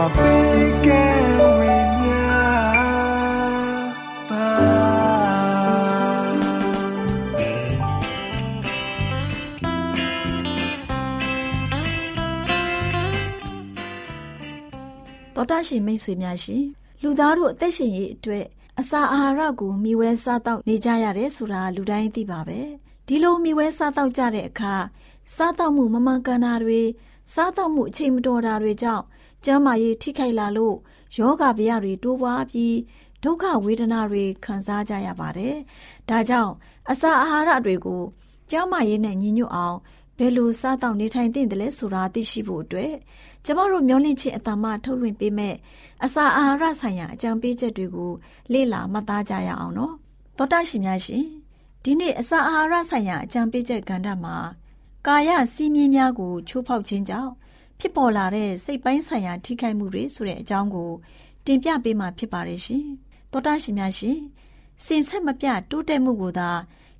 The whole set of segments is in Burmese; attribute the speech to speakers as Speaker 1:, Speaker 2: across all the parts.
Speaker 1: တော်တာရှင်မိတ်ဆွေများရှင်လူသားတို့အသက်ရှင်ရေးအတွက်အစာအာဟာရကိုမျှဝဲစားတောက်နေကြရတယ်ဆိုတာလူတိုင်းသိပါပဲဒီလိုမျှဝဲစားတောက်ကြတဲ့အခါစားတောက်မှုမမှန်ကန်တာတွေစားတောက်မှုအချိန်မတော်တာတွေကြောင့် ကျန်းမာရေးထိခိုက်လာလို့ယောဂဗျာတွေတိုးပွားပြီးဒုက္ခဝေဒနာတွေခံစားကြရပါတယ်ဒါကြောင့်အစာအာဟာရတွေကိုကျန်းမာရေးနဲ့ညီညွတ်အောင်ဘယ်လိုစားတောက်နေထိုင်သင့်တယ်လဲဆိုတာသိရှိဖို့အတွက်ကျမတို့မျောလင့်ခြင်းအတ္တမထုတ်လွှင့်ပေးမဲ့အစာအာဟာရဆိုင်ရာအကြံပေးချက်တွေကိုလေ့လာမှတ်သားကြရအောင်နော်သောတာရှင်များရှင်ဒီနေ့အစာအာဟာရဆိုင်ရာအကြံပေးချက်ကဏ္ဍမှာကာယစီးမြင်များကိုချိုးဖောက်ခြင်းကြောင့် ဖြစ်ပေါ်လာတဲ့စိတ်ပိုင်းဆိုင်ရာထိခိုက်မှုတွေဆိုတဲ့အကြောင်းကို တင်ပြပေးမှာဖြစ်ပါတယ်ရှင်သောတာရှင်များရှင်စင်ဆက်မပြတိုးတက်မှုကိုသာ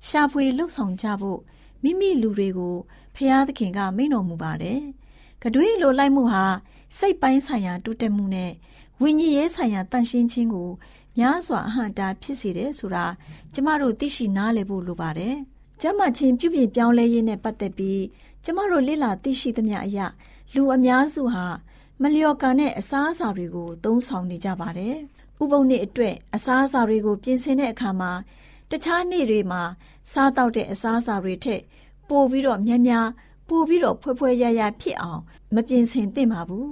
Speaker 1: ရှာဖွေလှုပ်ဆောင်ကြဖို့မိမိလူတွေကိုဖျားသခင်ကမိန့်တော်မူပါတယ်။ကတွေးလိုလိုက်မှုဟာစိတ်ပိုင်းဆိုင်ရာတိုးတက်မှုနဲ့ဝိညာဉ်ရေးဆိုင်ရာတန်ရှင်းခြင်းကိုများစွာအဟံတာဖြစ်စေတယ်ဆိုတာကျမတို့သိရှိနားလည်ဖို့လိုပါတယ်။ကျမချင်းပြုပြင်ပြောင်းလဲရေးနဲ့ပတ်သက်ပြီးကျမတို့လေ့လာသိရှိသမျှအရာ လူအများစုဟာမလျော်ကန်တဲ့အစားအစာတွေကို သုံးဆောင်နေကြပါတယ်။ဥပုံနေ့အတွက်အစားအစာတွေကို ပြင်ဆင်တဲ့အခါမှာတခြားနေ့တွေမှာစားတောက်တဲ့အစားအစာတွေထက်ပိုပြီးတော့များများပိုပြီးတော့ဖွဲဖွဲရရဖြစ်အောင်မပြင်ဆင်သင့်ပါဘူး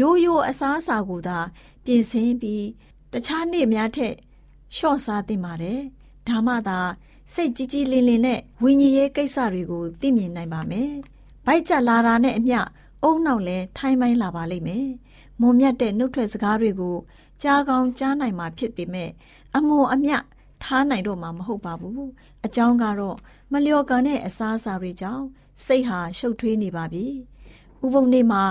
Speaker 1: ရိုးရိုးအစားအစာကိုသာ ပြင်ဆင်ပြီးတခြားနေ့များထက်လျှော့စားသင့်ပါတယ်ဒါမှသာစိတ်ကြီးကြီးလင်းလင်းနဲ့ဝိညာဉ်ရေးကိစ္စတွေကိုသိမြင်နိုင်ပါမယ်ဗိုက်ကြလာတာနဲ့အမျှ အုံနောက်လဲထိုင်းမိုင်းလာပါလိမ့်မယ်မုံမြတ်တဲ့နှုတ်ထွက်စကားတွေကိုကြားကောင်းကြားနိုင်မှာဖြစ်ပေမဲ့အမွန်အမျှထားနိုင်တော့မှာမဟုတ်ပါဘူးအကြောင်းကတော့မလျော်ကန်တဲ့အစားအစာတွေကြောင့်စိတ်ဟာရှုပ်ထွေးနေပါပြီဥပုံနေ့မှာ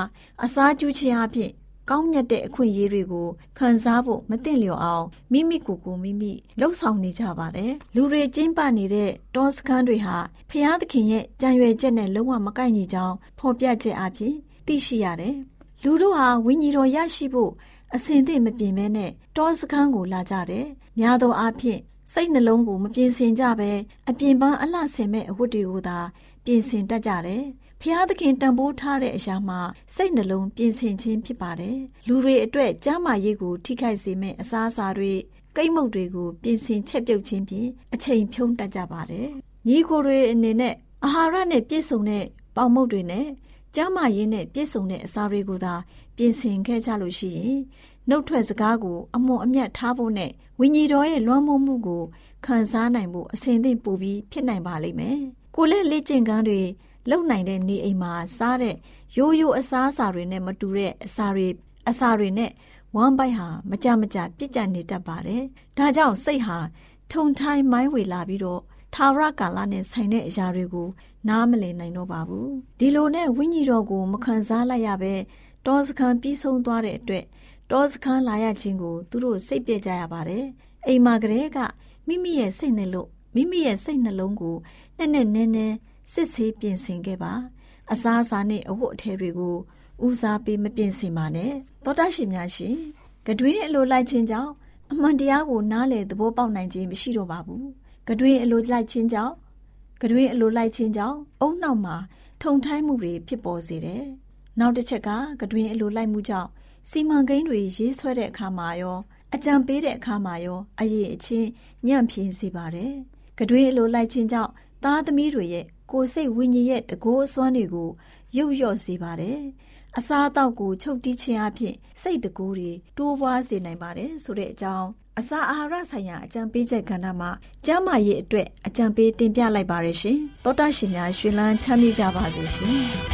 Speaker 1: အစားကျူးခြင်းအဖြစ် ကောင်းမြတ်တဲ့အခွင့်အရေးတွေကိုခံစားဖို့မသင့်လျော်အောင်မိမိကိုယ်ကိုမိမိလှုပ်ဆောင်နေကြပါတယ်လူတွေကျင်းပနေတဲ့တောစခန်းတွေဟာဖျားသခင်ရဲ့ကြံရွယ်ချက်နဲ့လုံးဝမကိုက်ညီကြောင်းဖော်ပြချက်အဖြစ်သိရှိရတယ်လူတို့ဟာဝိညာဉ်တော်ရရှိဖို့အစဉ်သင့်မပြင်မဲနဲ့တောစခန်းကိုလာကြတယ်များသောအားဖြင့်စိတ်နှလုံးကိုမပြင်ဆင်ကြဘဲအပြင်ပန်းအလှဆင်မဲ့အဝတ်တွေကိုသာပြင်ဆင်တတ်ကြတယ်။ ဖျားသခင်တန်ဖိုးထားတဲ့အရာမှာစိတ်နှလုံးပြင်ဆင်ခြင်းဖြစ်ပါတယ်။လူတွေအတွက်ကျမ်းမာရေးကိုထိခိုက်စေမဲ့အစားအစာတွေကိတ်မုတ်တွေကိုပြင်ဆင်ချက်ပြုတ်ခြင်းဖြင့်အချိန်ဖြုံးတတ်ကြပါတယ်။ညီကိုတွေအနေနဲ့အာဟာရနဲ့ပြည့်စုံတဲ့ပေါင်မုတ်တွေနဲ့ကျမ်းမာရေးနဲ့ပြည့်စုံတဲ့အစာတွေကိုသာပြင်ဆင်ခဲ့ကြလို့ရှိရင်နှုတ်ထွက်စကားကိုအမွန်အမြတ်ထားဖို့နဲ့ဝိညာဉ်တော်ရဲ့လွှမ်းမိုးမှုကိုခံစားနိုင်ဖို့အစဉ်သင့်ပို့ပြီးဖြစ်နိုင်ပါလိမ့်မယ်။ကိုလက်လက်ကျင့်ကန်းတွေ လုံနိုင်တဲ့နေအိမ်မှာစားတဲ့ရိုးရိုးအစားအစာတွေနဲ့မတူတဲ့အစာတွေအစာတွေနဲ့ဝမ်းပိုက်ဟာမကြမကြပြစ်ကြနေတတ်ပါတယ်။ဒါကြောင့်စိတ်ဟာထုံထိုင်းမိုင်းဝေလာပြီးတော့ထာဝရကာလနဲ့ဆိုင်တဲ့အရာတွေကို နားမလည်နိုင်တော့ပါဘူး။ဒီလိုနဲ့ဝိညာဉ်တော်ကိုမခံစားလိုက်ရပဲ
Speaker 2: တောစခန်းပြီးဆုံးသွားတဲ့အတွက်တောစခန်းလာရခြင်းကိုသူတို့စိတ်ပြကြရပါတယ်။အိမ်မှာကလေးကမိမိရဲ့စိတ်နှလုံးမိမိရဲ့စိတ်နှလုံးကိုနဲ့နဲ့နဲနဲ စစ်ဆေးပြင်ဆင်ခဲ့ပါ။အစားအစာနဲ့အဝတ်အထည်တွေကိုဦးစားပေးမပြင်ဆင်ပါနဲ့။သောတာရှင်များရှင်ကတွင်အလိုလိုက်ခြင်းကြောင့်အမှန်တရားကိုနားလည်သဘောပေါက်နိုင်ခြင်းမရှိတော့ပါဘူး။ကတွင်အလိုလိုက်ခြင်းကြောင့်ကတွင်အလိုလိုက်ခြင်းကြောင့်အုံနောက်မှာထုံထိုင်းမှုတွေဖြစ်ပေါ်စေတယ်။နောက်တစ်ချက်ကကတွင်အလိုလိုက်မှုကြောင့်စီမံကိန်းတွေရေးဆွဲတဲ့အခါမှာရောအကြံပေးတဲ့အခါမှာရောအရေးအချင်းညံ့ဖျင်းစေပါတယ်။ကတွင်အလိုလိုက်ခြင်းကြောင့်သားသမီးတွေရဲ့ ကိုယ်စိတ်ဝိညာဉ်ရဲ့တကိုးအစွမ်းတွေကိုရုပ်ရော့စေပါတယ်။အစားအသောက်ကိုချုပ်တီးခြင်းအဖြစ်စိတ်တကူတွေတိုးပွားစေနိုင်ပါတယ်ဆိုတဲ့အကြောင်းအစာအာဟာရဆိုင်ရာအကြံပေးချက်ကဏ္ဍမှာကျန်းမာရေးအတွက်အကြံပေးတင်ပြလိုက်ပါရရှင်။သောတာရှင်များရှင်လန်းချမ်းမြေ့ကြပါစေရှင်။။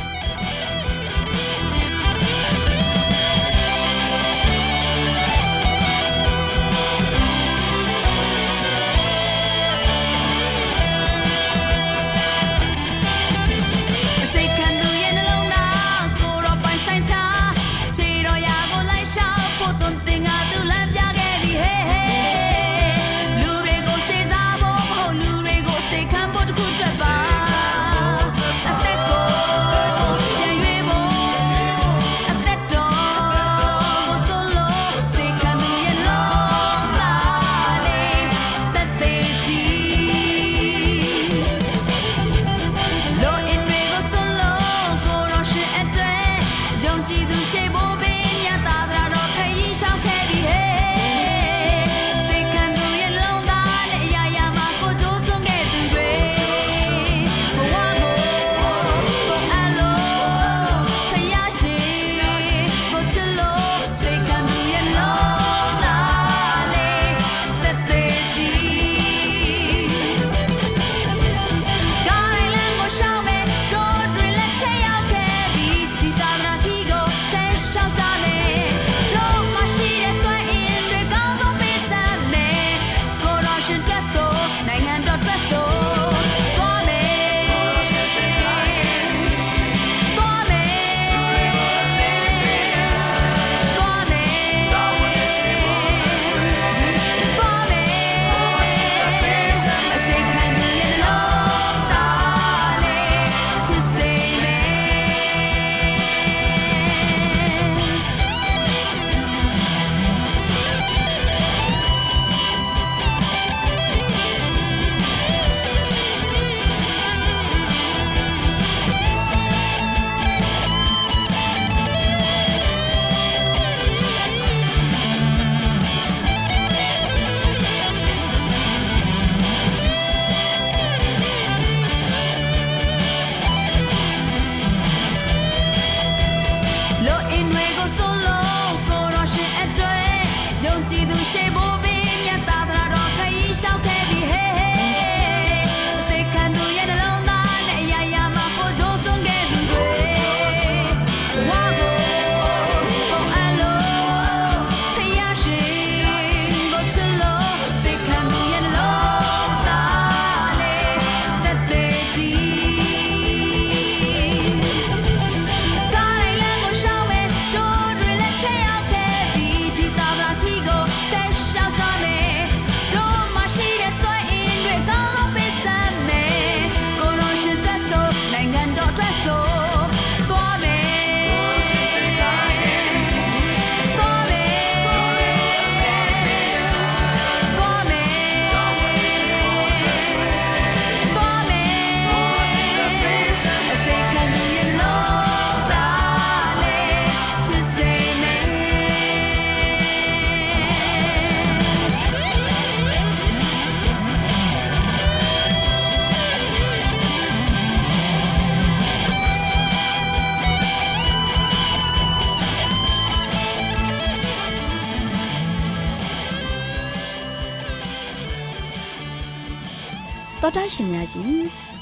Speaker 3: သောတာရှင်များရှင်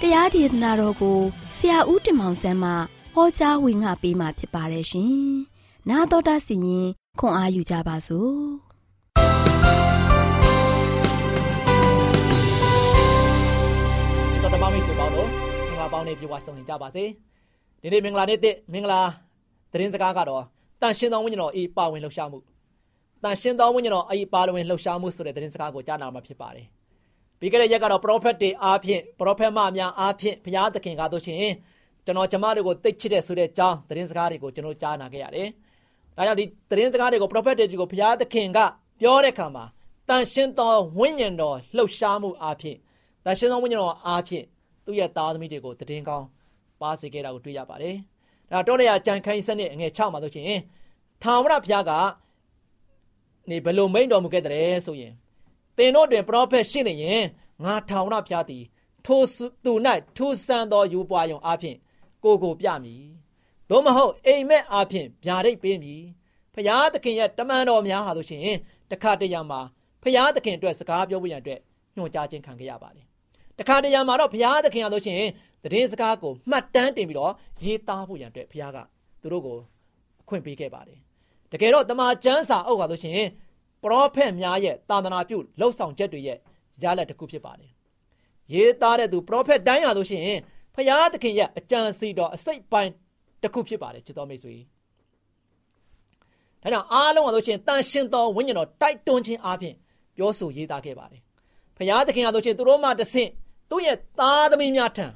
Speaker 3: တရားဒေသနာတော်ကိုဆရာဦးတင်မောင်ဆန်းမှဟောကြားဝင်ငါပေးมาဖြစ်ပါတယ်ရှင်။나သောတာစီရင်ခွန်အားယူကြပါစို့။
Speaker 4: တော်တမမိတ်ဆွေပေါင်းတို့မင်္ဂလာပေါင်းနဲ့ပြည့်ဝဆုံနေကြပါစေ။ဒီနေ့မင်္ဂလာနေ့တစ်မင်္ဂလာသတင်းစကားကတော့ တန်ရှင်သောဝိညာဉ်တော်အေးပါဝင်လှုပ်ရှားမှုတန်ရှင်သောဝိညာဉ်တော်အေးပါဝင်လှုပ်ရှားမှုဆိုတဲ့သတင်းစကားကိုကြားနာမှာဖြစ်ပါတယ် ပြီးခဲ့တဲ့ရက်ကတော့ prophet တွေအားဖြင့် prophet မများအားဖြင့်ဘုရားသခင်ကားတို့ရှင်ကျွန်တော်ကျမတို့ကိုသိချစ်တဲ့ဆိုတဲ့အကြောင်းသတင်းစကားတွေကိုကျွန်တော်ကြားနာခဲ့ရတယ်။ဒါကြောင့်ဒီသတင်းစကားတွေကို prophet တွေကိုဘုရားသခင်ကပြောတဲ့အခါမှာတန်ရှင်းသောဝိညာဉ်တော်လှုပ်ရှားမှုအားဖြင့်တန်ရှင်းသောဝိညာဉ်တော်အားဖြင့်သူ့ရဲ့သားသမီးတွေကိုတည်င်းကောင်းပါစေခဲ့တာကိုတွေ့ရပါတယ်။ဒါတော့လည်းအကြံခိုင်းစနစ်အငယ်6မှာဆိုရှင်ထာဝရဘုရားကနေဘယ်လိုမိန့်တော်မူခဲ့တဲ့ဆိုရင် သင်တို့တွင်ပရောဖက်ရှိနေရင်ငါထာဝရဘုရားသည်ထိုသူ၌ထူဆန်းသောယူပွားယုံအားဖြင့်ကိုကိုပြမည်။သို့မဟုတ်အိမ်မက်အားဖြင့်ဗျာဒိတ်ပေးမည်။ဖရာသခင်ရဲ့တမန်တော်များဟာဆိုရှင်တခါတရံမှာဖရာသခင်အတွက်စကားပြောဖို့ရန်အတွက်ညွှန်ကြားခြင်းခံခဲ့ရပါတယ်။တခါတရံမှာတော့ဖရာသခင်ဟာဆိုရှင်သတင်းစကားကိုမှတ်တမ်းတင်ပြီးတော့ရေးသားဖို့ရန်အတွက်ဖရာကသူတို့ကိုအခွင့်ပေးခဲ့ပါတယ်။တကယ်တော့တမန်ကျမ်းစာအုပ်ဟာဆိုရှင် ပရောဖက်များရဲ့တာသနာပြုလှုပ်ဆောင်ချက်တွေရဲ့ရလဒ်တစ်ခုဖြစ်ပါတယ်။ရေးသားတဲ့သူပရောဖက်တိုင်းဟာဆိုရှင်ဖရာသခင်ရဲ့အကြံစီတော်အစိတ်ပိုင်းတစ်ခုဖြစ်ပါတယ်ချစ်တော်မိတ်ဆွေ။ဒါကြောင့်အားလုံးဟာဆိုရှင်တန်ရှင်တော်ဝိညာဉ်တော်တိုက်တွန်းခြင်းအပြင်ပြောဆိုရေးသားခဲ့ပါတယ်။ဖရာသခင်ဟာဆိုရှင်သူတို့မှတဆင့်သူ့ရဲ့သားသမီးများထံ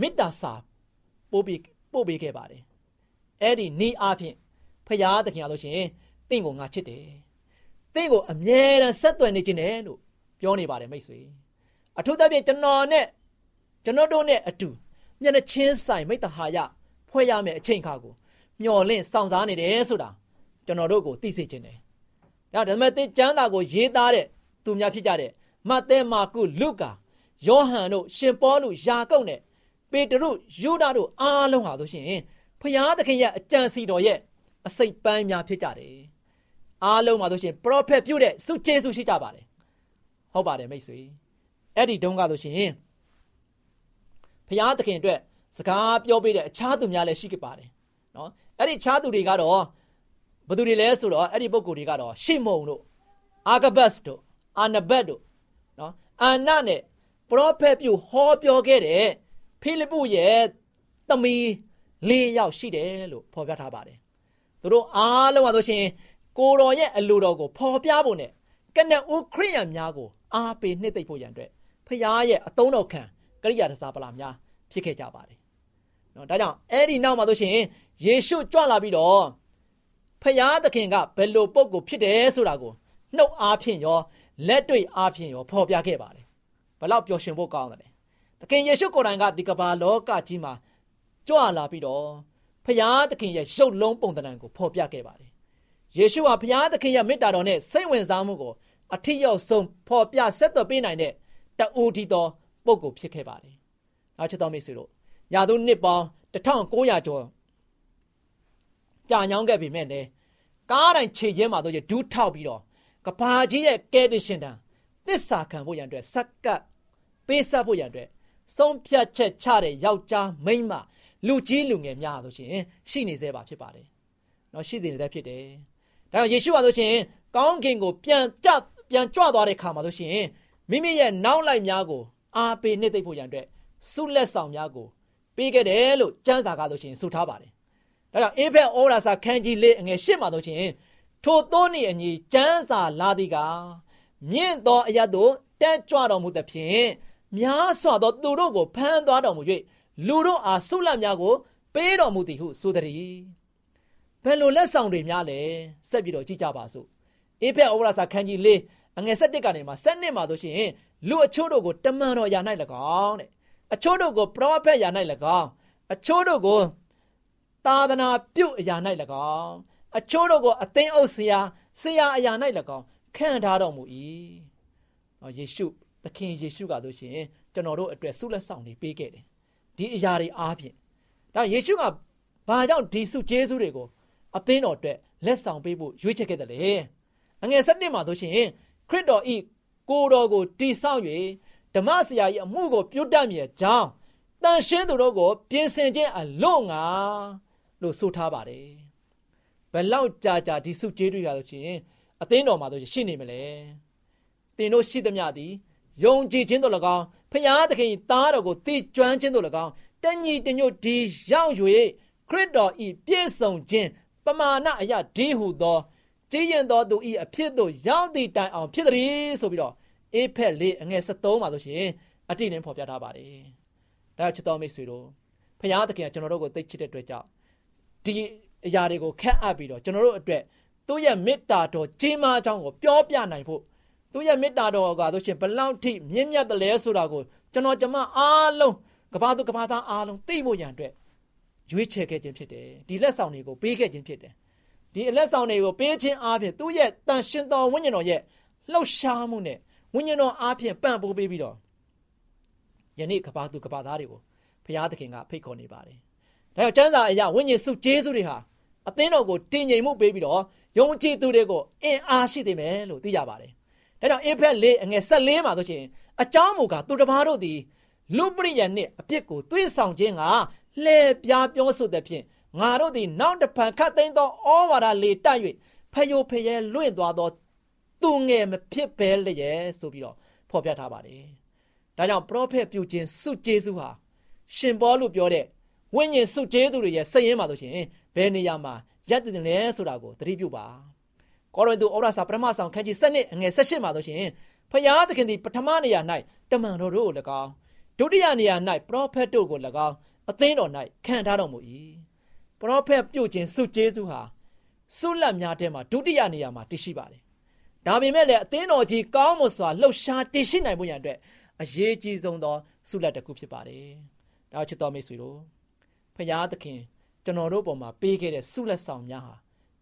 Speaker 4: မေတ္တာစာပို့ပြီးပို့ပေးခဲ့ပါတယ်။အဲ့ဒီနေ့အပြင်ဖရာသခင်ဟာဆိုရှင်တင့်ကိုငါချစ်တယ်။ တင့်ကိုအမြဲတမ်းဆက်သွယ်နေခြင်းတယ်လို့ပြောနေပါတယ်မိတ်ဆွေ။အထူးသဖြင့်ကျွန်တော်နဲ့ကျွန်တော်တို့နဲ့အတူမျက်နှာချင်းဆိုင်မိတ္တဟာယဖွဲ့ရမယ့်အချိန်ခါကိုမျော်လင့်စောင့်စားနေတယ်ဆိုတာကျွန်တော်တို့ကိုသိစေခြင်းတယ်။ဒါဒါပေမဲ့တေကျမ်းစာကိုရေးသားတဲ့သူများဖြစ်ကြတဲ့မဿဲမာကုလုကာယောဟန်တို့ရှင်ပေါလုယာကုပ်နဲ့ပေတရုယူဒာတို့အားလုံးဟာဆိုရှင်ဖျားသခင်ရဲ့အကြံစီတော်ရဲ့အစိတ်ပန်းများဖြစ်ကြတယ်။ အားလုံးမှာဆိုရှင်ပရောဖက်ပြုတဲ့စုကျေးဇူးရှိကြပါတယ်။ဟုတ်ပါတယ်မိတ်ဆွေ။အဲ့ဒီတုန်းကဆိုရှင်ဖျားသခင်အတွက်စကားပြောပေးတဲ့အခြားသူများလည်းရှိခဲ့ပါတယ်နော်အဲ့ဒီအခြားသူတွေကတော့ဘသူတွေလဲဆိုတော့အဲ့ဒီပုဂ္ဂိုလ်တွေကတော့ရှေမုန်တို့အာဂဘတ်တို့အာနဘတ်တို့နော်အာနနဲ့ပရောဖက်ပြုဟောပြောခဲ့တဲ့ဖိလိပ္ပုရဲ့သမီး၄ယောက်ရှိတယ်လို့ဖော်ပြထားပါတယ်သူတို့အားလုံးကဆိုရှင် ကိုတော်ရဲ့အလိုတော်ကိုဖော်ပြဖို့နဲ့ကနဦးခရိယံများကိုအားပေးနှစ်သိမ့်ဖို့ရန်အတွက်ဖခင်ရဲ့အတုံးတော်ခံကရိယာတစားပလာများဖြစ်ခဲ့ကြပါတယ်။နော်ဒါကြောင့်အဲ့ဒီနောက်မှာဆိုရှင်ယေရှုကြွလာပြီးတော့ဖယားသခင်ကဘယ်လိုပုံကိုဖြစ်တယ်ဆိုတာကိုနှုတ်အားဖြင့်ရောလက်တွေ့အားဖြင့်ရောဖော်ပြခဲ့ပါတယ်။ဘလောက်ပျော်ရွှင်ဖို့ကောင်းတယ်။သခင်ယေရှုကိုယ်တိုင်ကဒီကမ္ဘာလောကကြီးမှာကြွလာပြီးတော့ဖယားသခင်ရဲ့ရုပ်လုံးပုံသဏ္ဍာန်ကိုဖော်ပြခဲ့ပါတယ်။ ယေရှုဟာဖယားသခင်ရဲ့မေတ္တာတော်နဲ့စိတ်ဝင်စားမှုကိုအထက်ရောက်ဆုံးဖော်ပြဆက်သွယ်ပေးနိုင်တဲ့တူတီတော်ပုဂ္ဂိုလ်ဖြစ်ခဲ့ပါတယ်။နောက်ချက်တော်မိတ်ဆွေတို့ရာသူနှစ်ပေါင်း1900ကျော်ကြာညောင်းခဲ့ပြီမဲ့လေကားတိုင်းခြေချင်းမှာတို့ဒူးထောက်ပြီးတော့ကဘာကြီးရဲ့ကဲတင်ရှင်တန်သစ္စာခံဖို့ရန်အတွက်စက္ကပ်ပေးဆက်ဖို့ရန်အတွက်ဆုံးဖြတ်ချက်ချတဲ့ယောက်ျားမိန်းမလူကြီးလူငယ်များဆိုရှင်ရှိနေသေးပါဖြစ်ပါတယ်။နော်ရှိနေသေးဖြစ်တယ်။ ဒါကြောင့်ယေရှုဟာဆိုရှင်ကောင်းကင်ကိုပြန်ကြပြန်ကြွသွားတဲ့ခါမှာဆိုရှင်မိမိရဲ့နောက်လိုက်များကိုအားပေးနှစ်သိမ့်ဖို့ရန်အတွက်ဆုလက်ဆောင်များကိုပေးခဲ့တယ်လို့ကျမ်းစာကဆိုရှင်ဆိုထားပါတယ်။ဒါကြောင့်အေဖက်ဩရာစာခန်းကြီးလေးအငယ်ရှစ်မှာဆိုရှင်ထိုသောနှင့်အညီကျမ်းစာလာသည်ကမြင့်သောအရတ်တို့တက်ကြွတော်မူသဖြင့်များစွာသောသူတို့ကိုဖမ်းသွားတော်မူ၍လူတို့အားဆုလက်များကို ပေးတော်မူသည်ဟုဆိုသည်။ ဘယ်လိုလက်ဆောင်တွေများလဲဆက်ပြီးတော့ကြည့်ကြပါစို့။အေဖက်ဩရာစာခန်းကြီးလေးအငယ်7ကနေမှ7မှာဆိုရှင်လူအချို့တို့ကိုတမန်တော်ယာ၌၎င်းတဲ့အချို့တို့ကိုပရောဖက်ယာ၌၎င်းအချို့တို့ကိုသာသနာပြုအရာ၌၎င်းအချို့တို့ကိုအသင်းအုပ်ဆရာဆရာအရာ၌၎င်းခံထားတော်မူ၏။ယေရှုသခင်ယေရှုကဆိုရှင်ကျွန်တော်တို့အတွက်ဆုလက်ဆောင်တွေပေးခဲ့တယ်။ဒီအရာတွေအားဖြင့်ဒါယေရှုကဘာကြောင့်ဒီဆုကျေးဇူးတွေကို အသင်းတော်အတွက်လက်ဆောင်ပေးဖို့ရွေးချယ်ခဲ့တယ်လေ။အငယ်၁၇မှာဆိုရှင်ခရစ်တော်ဤကိုတော်ကိုတိဆောက်၍ဓမ္မဆရာကြီးအမှုကိုပြုတ်တတ်မြေကြောင်းတန်ရှင်းသူတို့ကိုပြင်ဆင်ခြင်းအလို့ငါလို့ဆိုထားပါတယ်ဘယ်လောက်ကြာကြာဒီစုကျေးတွေရလို့ရှိရင်အသင်းတော်မှာဆိုရှိနေမလဲတင်တို့ရှိသမျှသည်ယုံကြည်ခြင်းတို့၎င်းဖျားသခင်သားတော်ကိုသိကျွမ်းခြင်းတို့၎င်းတညီတညွတ်ဒီရောက်၍ခရစ်တော်ဤပြည့်စုံခြင်း ပပမာဏအရာဒီဟုသောကြည်ရင်သောသူဤအဖြစ်သို့ရောက်သည့်တိုင်အောင်ဖြစ်သည်ဆိုပြီးတော့အေဖက်လေးအငယ်73မှာဆိုရှင်အတိနဲ့ဖော်ပြထားပါတယ်။ဒါချစ်တော်မိတ်ဆွေတို့ဖခင်သခင်ကကျွန်တော်တို့ကိုသိချစ်တဲ့အတွက်ကြောင့်ဒီအရာတွေကိုခက်အပ်ပြီးတော့ကျွန်တော်တို့အတွက်သူ့ရဲ့မေတ္တာတော်ကြီးမားကြောင်းကိုပြောပြနိုင်ဖို့သူ့ရဲ့မေတ္တာတော်ကဆိုရှင်ဘလောက်ထိမြင့်မြတ်တယ်လဲဆိုတာကိုကျွန်တော်ကျမအားလုံးကဘာသူကဘာသားအားလုံးသိဖို့ရန်အတွက် ရွေးချယ်ခဲ့ခြင်းဖြစ်တယ်ဒီလက်ဆောင်တွေကိုပေးခဲ့ခြင်းဖြစ်တယ်ဒီအလက်ဆောင်တွေကိုပေးခြင်းအားဖြင့်သူ့ရဲ့တန်ရှင်တော်ဝိညာဉ်တော်ရဲ့လှုပ်ရှားမှုနဲ့ဝိညာဉ်တော်အားဖြင့်ပံ့ပိုးပေးပြီးတော့ယနေ့ကဘာသူကဘာသားတွေကိုဘုရားသခင်ကဖိတ်ခေါ်နေပါတယ်ဒါကြောင့်ကျမ်းစာအရာဝိညာဉ်စုကျေးဇူးတွေဟာအသင်းတော်ကိုတည်ငြိမ်မှုပေးပြီးတော့ယုံကြည်သူတွေကိုအင်အားရှိသေးမယ်လို့သိကြပါတယ်ဒါကြောင့်အေဖက်၄အငယ်၁၄မှာဆိုရှင်အကြောင်းမူကားသူတစ်ပါးတို့သည်လူပရိယနှင့်အပြစ်ကိုသွေးဆောင်ခြင်းက လှည့်ပြားပြောဆိုတဲ့ဖြင့်ငါတို့သည်နောက်တစ်ဖန်ခတ်သိမ်းသောဩဝါဒလေတိုက်၍ဖယိုဖယဲလွင့်သွားသောသူငယ်မဖြစ်ပဲလျက်ဆိုပြီးတော့ဖော်ပြထားပါတယ်။ဒါကြောင့်ပရောဖက်ပြုခြင်းစုကျေးဇူးဟာရှင်ဘောလို့ပြောတဲ့ဝိညာဉ်စုကျေးဇူးတွေရဲ့စည်ရင်းမှာဆိုရှင်ဘယ်နေရာမှာရပ်တည်တယ်လဲဆိုတာကိုသတိပြုပါ။ကောရိန္သုဩရစာပထမဆောင်ခန်းကြီး7နှစ်အငယ်18မှာဆိုရှင်ဖျားသခင်သည်ပထမနေရာ၌တမန်တော်တို့ကို၎င်းဒုတိယနေရာ၌ပရောဖက်တို့ကို၎င်း အသင်းတော်၌ခံထားတော်မူ၏ပရောဖက်ပြုတ်ခြင်းစုကျေးဇူးဟာဆုလက်များထဲမှာဒုတိယနေရာမှာတည်ရှိပါတယ်ဒါပေမဲ့လည်းအသင်းတော်ကြီးကောင်းမွန်စွာလှုပ်ရှားတည်ရှိနိုင်မှုရန်အတွက်အရေးကြီးဆုံးသောဆုလက်တစ်ခုဖြစ်ပါတယ်ဒါချစ်တော်မိတ်ဆွေတို့ဖရာသခင်ကျွန်တော်တို့ပေါ်မှာပေးခဲ့တဲ့ဆုလက်ဆောင်များဟာ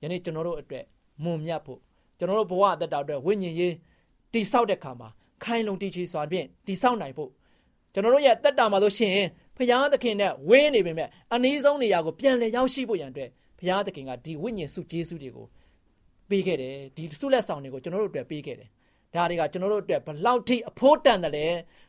Speaker 4: ယနေ့ကျွန်တော်တို့အတွက်မွန်မြတ်ဖို့ကျွန်တော်တို့ဘဝအသက်တာအတွက်ဝိညာဉ်ရေးတိဆောက်တဲ့ခါမှာခိုင်လုံတည်ချီစွာဖြင့်တိဆောက်နိုင်ဖို့ကျွန်တော်တို့ရဲ့တက်တာမှာဆိုရှင် ဖရာသခင်နဲ့ဝင်းနေပေမဲ့အနည်းဆုံးနေရာကိုပြန်လည်ရောက်ရှိဖို့ရန်အတွက်ဖရာသခင်ကဒီဝိညာဉ်စုကျေးဇူးတွေကိုပေးခဲ့တယ်ဒီဆုလက်ဆောင်တွေကိုကျွန်တော်တို့အတွက်ပေးခဲ့တယ်ဒါတွေကကျွန်တော်တို့အတွက်ဘလောက်ထိအဖို့တန်တယ်လဲ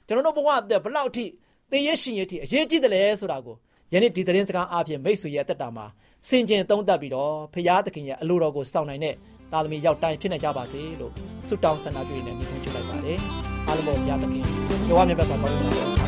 Speaker 4: ကျွန်တော်တို့ဘဝအတွက်ဘလောက်ထိသေရရှင်ရထိအရေးကြီးတယ်လဲဆိုတာကိုယနေ့ဒီသတင်းစကားအပြင်မိတ်ဆွေရဲ့တက်တာမှာစင်ကျင်သုံးသပ်ပြီးတော့ဖရာသခင်ရဲ့အလိုတော်ကိုစောင့်နိုင်တဲ့သားသမီးရောက်တိုင်းဖြစ်နေကြပါစေလို့ဆုတောင်းဆန္ဒပြုနေနေခွင့်ပြုလိုက်ပါတယ်အားလုံးဘုရားသခင်ယောဝမြတ်ဘက်ကကောင်းလာပါ
Speaker 5: ရှ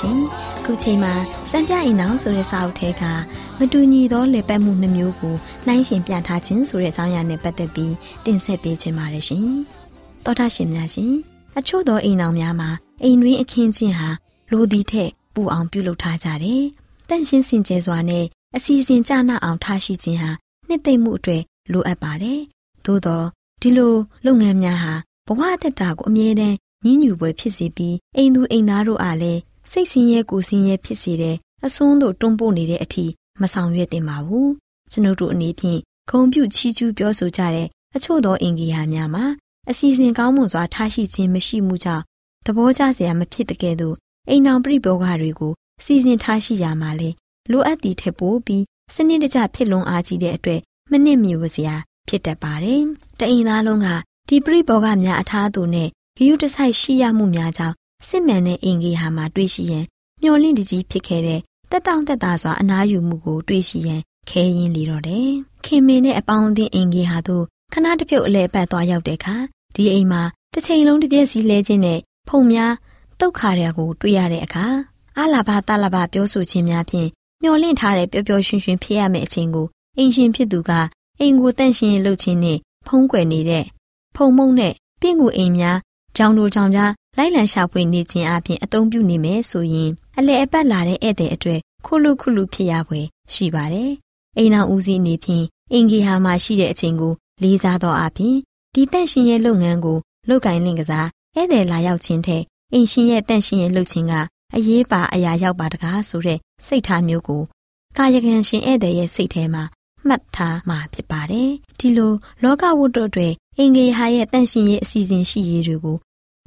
Speaker 5: ရှင်က
Speaker 3: ခုချိန်မှာစံပြအိမ်အောင်ဆိုတဲ့စာအုပ်ထဲကမတူညီသောလေပတ်မှုနှမျိုးကိုနှိုင်းရှင်ပြထားခြင်းဆိုတဲ့အကြောင်းအရာနဲ့ပတ်သက်ပြီးတင်ဆက်ပေးခြင်းပါတယ်ရှင်။သောတာရှင်များရှင်အချို့သောအိမ်အောင်များမှာအိမ်တွင်းအခင်းချင်းဟာလိုသည်ထက်ပူအောင်ပြုလုပ်ထားကြတယ်။တန့်ရှင်းစင်ကြယ်စွာနဲ့အစီအစဉ်ကြနာအောင်ထားရှိခြင်းဟာနှစ်သိမ့်မှုအတွက်လိုအပ်ပါတယ်။သို့သောဒီလိုလုပ်ငန်းများဟာဘဝအသက်တာကိုအမြဲတမ်းညှဉ်းညူပွဲဖြစ်စေပြီးအိမ်သူအိမ်သားတို့အားလည်း စိတ်ဆင်းရဲကိုဆင်းရဲဖြစ်စေတဲ့အစွန်းတို့တွန်းပို့နေတဲ့အထိမဆောင်ရွက်သင့်ပါဘူး။ကျွန်ုပ်တို့အနေဖြင့်ဂုံပြုချီးကျူးပြောဆိုကြတဲ့အချို့သောအင်ဂီဟာများမှာအစီအစဉ်ကောင်းမွန်စွာထားရှိခြင်းမရှိမှုကြောင့်သဘောကျစရာမဖြစ်တဲ့ကဲ့သို့အိမ်အောင်ပြိပောဂတွေကိုစီစဉ်ထားရှိရမှာလေလိုအပ်သည့်ထက်ပိုပြီးစနစ်တကျဖြစ်လွန်အားကြီးတဲ့အတွက်မနစ်မြဝစရာဖြစ်တတ်ပါတယ်။တအိမ်သားလုံးကဒီပြိပောဂများအထားသူနဲ့ဂယုတဆိုင်ရှိရမှုများကြောင့် စစ်မှန်တဲ့အင်ဂီဟာမှာတွေ့ရှိရင်မျောလင့်တကြီးဖြစ်ခဲ့တဲ့တက်တောင့်တက်တာစွာအနားယူမှုကိုတွေ့ရှိရင်ခဲရင်လီတော့တယ်။ခင်မင်းနဲ့အပေါင်းအသင်းအင်ဂီဟာတို့ခဏတစ်ပြုတ်အလဲပတ်သွားရောက်တဲ့အခါဒီအိမ်မှာတစ်ချိန်လုံးတစ်ပြက်စီလဲခြင်းနဲ့ဖုံများတုတ်ခါတဲ့ကို တွေ့ရတဲ့အခါအာလာဘတာလာဘပြောဆိုခြင်းများဖြင့်မျောလင့်ထားတဲ့ပျော်ပျော်ရွှင်ရွှင်ဖြစ်ရမယ့်အချိန်ကိုအင်ရှင်ဖြစ်သူကအိမ်ကိုတန့်ရှင်းလုပ်ခြင်းနဲ့ဖုံးကွယ်နေတဲ့ဖုံမုံနဲ့ပြင့်ကူအိမ်များကြောင်တို့ကြောင်ကြားလိုက်လံရှာဖွေနေခြင်းအပြင်အသုံးပြုနေမယ်ဆိုရင်အလဲအပတ်လာတဲ့ဧည့်သည်အတွက်ခုလူခုလူဖြစ်ရပွဲ ရှိပါတယ်။အိမ်အောင်ဦးစီးအနေဖြင့်အင်ဂီဟာမှာရှိတဲ့အချိန်ကိုလေးစားသောအပြင်ဒီတန့်ရှင်ရဲ့လုပ်ငန်းကိုလုပ်ကင်လင့်ကစားဧည့်သည်လာရောက်ခြင်းထက်အိမ်ရှင်ရဲ့တန့်ရှင်ရဲ့လုပ်ခြင်းကအရေးပါအရာရောက်ပါတကားဆိုတဲ့စိတ်ထားမျိုးကိုကာယကံရှင်ဧည့်သည်ရဲ့စိတ်ထဲမှာမှတ်ထားမှာဖြစ်ပါတယ်။ဒီလိုလောကဝတ္တုတွေအင်ဂေဟာရဲ့တန့်ရှင်ရဲ့အစီအစဉ်ရှိရေးတွေကို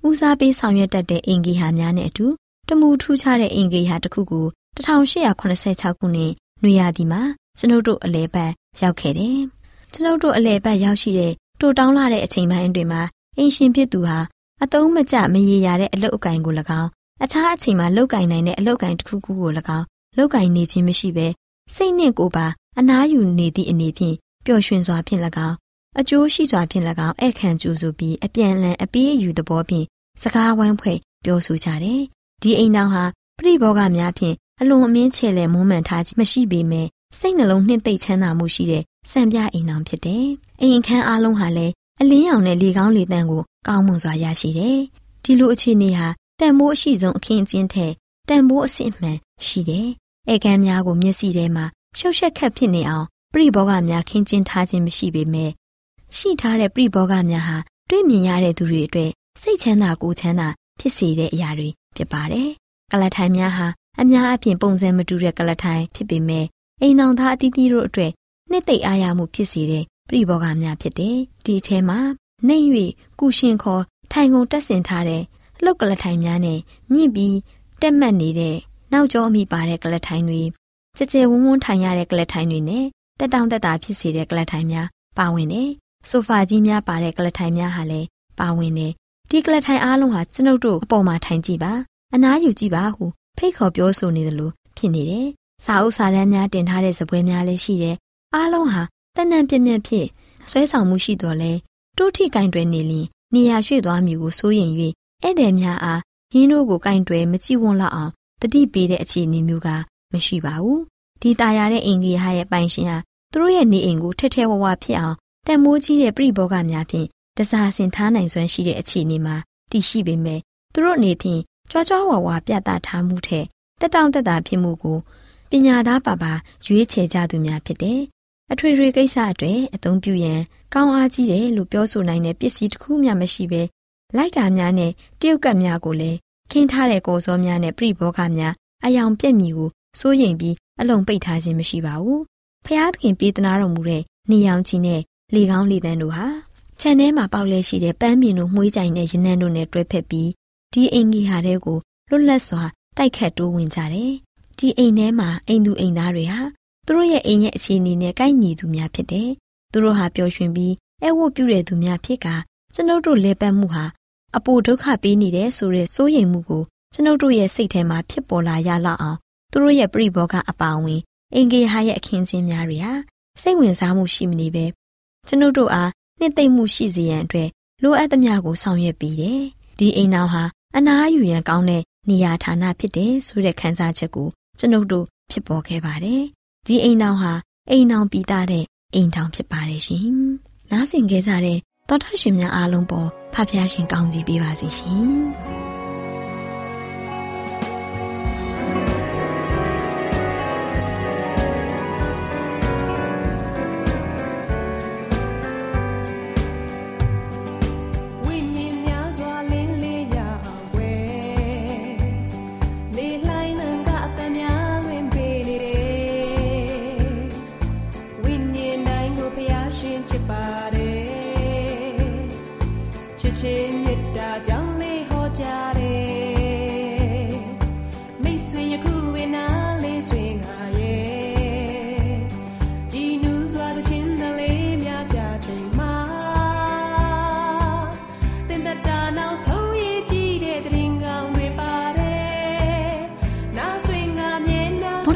Speaker 3: ဦးစားပေးဆောင်ရွက်တတ်တဲ့အင်ဂေဟာများနဲ့အတူတမူထူးခြားတဲ့အင်ဂေဟာတစ်ခုကို1886ခုနှစ်နွေရာသီမှာကျွန်ုပ်တို့အလဲပတ်ရောက်ခဲ့တယ်။ကျွန်ုပ်တို့အလဲပတ်ရောက်ရှိတဲ့တိုတောင်းလာတဲ့အချိန်ပိုင်းအတွင်းမှာအင်ရှင်ဖြစ်သူဟာအတုံးမကျမရေရာတဲ့အလုတ်အကင်ကို၎င်းအခြားအချိန်မှာလောက်ကင်နိုင်တဲ့အလုတ်ကင်တစ်ခုခုကို၎င်းလောက်ကင်နေခြင်းမရှိဘဲစိတ်နှင့်ကိုယ်ပါအနားယူနေသည့်အနေဖြင့်ပျော်ရွှင်စွာဖြင့်၎င်းအကျိုးရှိစွာဖြင့်၎င်းအဲ့ခံကြိုးဆိုပြီးအပြန်အလှန်အပေးအယူသဘောဖြင့် စကားဝိုင်းဖွဲ့ပြောဆိုကြတယ်။ဒီအိမ်တော်ဟာပြိဘောဂများဖြင့်အလွန်အမင်းချေလဲမွမ်းမံထားခြင်းမရှိပေမဲ့စိတ်နှလုံးနှင့်သိချမ်းသာမှုရှိတဲ့စံပြအိမ်တော်ဖြစ်တယ်။အိမ်အခန်းအလုံးဟာလည်းအလင်းရောင်နဲ့လေကောင်းလေသန့်ကိုကောင်းမွန်စွာရရှိတယ်။ဒီလိုအခြေအနေဟာတန်ဖိုးအရှိဆုံးအခင်းအကျင်းထက်တန်ဖိုးအစစ်မှန်ရှိတယ်။ဧကန်များကိုမျက်စိထဲမှာရှုပ်ရှက်ခတ်ဖြစ်နေအောင်ပြိဘောဂများခင်းကျင်းထားခြင်းမရှိပေမဲ့ရှိထားတဲ့ပြိဘောဂများဟာတွေ့မြင်ရတဲ့သူတွေအတွက် စိတ်ချမ်းသာကိုယ်ချမ်းသာဖြစ်စေတဲ့အရာတွေဖြစ်ပါတယ်။ကလထိုင်များဟာအများအပြားပုံစံမတူတဲ့ကလထိုင်ဖြစ်ပေမဲ့အိမ်အောင်သားအသီးသီးတို့အတွက်နှစ်သိမ့်အားရမှုဖြစ်စေတဲ့ပြိဘောဂများဖြစ်တယ်။ဒီအထဲမှာနှိမ့်၍ကုရှင်ခေါ်ထိုင်ကုန်တက်ဆင်ထားတဲ့လှုပ်ကလထိုင်များနဲ့မြင့်ပြီးတက်မှတ်နေတဲ့နောက်ကျောအမိပါတဲ့ကလထိုင်တွေကြဲကြဲဝန်းဝန်းထိုင်ရတဲ့ကလထိုင်တွေနဲ့တက်တောင့်တက်တာဖြစ်စေတဲ့ကလထိုင်များပါဝင်တယ်။ဆိုဖာကြီးများပါတဲ့ကလထိုင်များဟာလည်းပါဝင်တယ်။ ဒီကလထိုင်အားလုံးဟာကျွန်ုပ်တို့အပေါ်မှာထိုင်ကြည့်ပါ။အနားယူကြည့်ပါဟုဖိတ်ခေါ်ပြောဆိုနေသလိုဖြစ်နေတယ်။စာအုပ်စာတမ်းများတင်ထားတဲ့ဇပွဲများလည်းရှိတယ်။အားလုံးဟာတန်တန်ပြင်းပြင်းဖြစ်ဆွဲဆောင်မှုရှိတော်လဲတိုးထိကင်တွယ်နေလျင်နေရာရွှေ့သွားမည်ကိုစိုးရိမ်၍ဧည့်သည်များအားရင်းတို့ကိုကင်တွယ်မကြည့်ဝန်းလောက်အောင်တတိပေးတဲ့အခြေအနေမျိုးကမရှိပါဘူးဒီตายရတဲ့အင်ကြီးဟာရဲ့ပိုင်ရှင်ဟာသူတို့ရဲ့နေအိမ်ကိုထက်ထဲဝဝဖြစ်အောင်တန်မိုးကြီးတဲ့ပြိဘောကများဖြင့် တစားဆင်ထားနိုင်စွမ်းရှိတဲ့အခြေအနေမှာတည်ရှိပေမဲ့သူတို့အနေဖြင့်ကြွားကြွားဝါဝါပြသထားမှုထက်တက်တောင့်တက်တာဖြစ်မှုကိုပညာသားပါပါရွေးချယ်ကြသူများဖြစ်တယ်။အထွေထွေကိစ္စအတွက်အသုံးပြုရန်ကောင်းအားကြီးတယ်လို့ပြောဆိုနိုင်တဲ့ပစ္စည်းတစ်ခုမှမရှိဘဲလိုက်ကာများနဲ့တရုတ်ကပ်များကိုလည်းခင်းထားတဲ့ကိုစောများနဲ့ပြိဘောကများအယောင်ပြက်မြီကိုစိုးရိမ်ပြီးအလုံးပိတ်ထားခြင်းမရှိပါဘူး။ဖျားသခင်ပေးသနာတော်မူတဲ့နေရောင်ချီနဲ့လေကောင်းလေသန်းတို့ဟာ ခြံထဲမှာပေါက်လဲရှိတဲ့ပန်းမြင်တို့မှုေးကြိုင်တဲ့ရနန်းတို့နဲ့တွဲဖက်ပြီးဒီအင်ကြီးဟာတဲ့ကိုလွတ်လပ်စွာတိုက်ခတ်တိုးဝင်ကြတယ်။ဒီအိမ်ထဲမှာအိမ်သူအိမ်သားတွေဟာသူတို့ရဲ့အိမ်ရဲ့အခြေအနေနဲ့ကိုက်ညီသူများဖြစ်တယ်။သူတို့ဟာပျော်ရွှင်ပြီးအဲဝတ်ပြုတဲ့သူများဖြစ်ကကျွန်ုပ်တို့လဲပတ်မှုဟာအပူဒုက္ခပေးနေတယ်ဆိုတဲ့စိုးရိမ်မှုကိုကျွန်ုပ်တို့ရဲ့စိတ်ထဲမှာဖြစ်ပေါ်လာရလောက်အောင်သူတို့ရဲ့ပြိဘောကအပါဝင်အင်ဂေဟာရဲ့အခင်းချင်းများတွေဟာစိတ်ဝင်စားမှုရှိမနေပဲကျွန်ုပ်တို့အား နှစ်သိမ့်မှုရှိစေရန်အတွက်လိုအပ်သမျှကိုဆောင်ရွက်ပြီးတယ်။ဒီအိမ်တော်ဟာအနားယူရန်ကောင်းတဲ့နေရာဌာနဖြစ်တယ်ဆိုတဲ့ခံစားချက်ကိုကျွန်ုပ်တို့ဖြစ်ပေါ်ခဲ့ပါတယ်။ဒီအိမ်တော်ဟာအိမ်တော်ပြီးသားတဲ့အိမ်တော်ဖြစ်ပါတယ်ရှင်။နားဆင်ကြတဲ့သောတာရှင်များအားလုံးပေါ်ဖဖျားရှင်ကောင်းကြီးပေးပါစေရှင်။။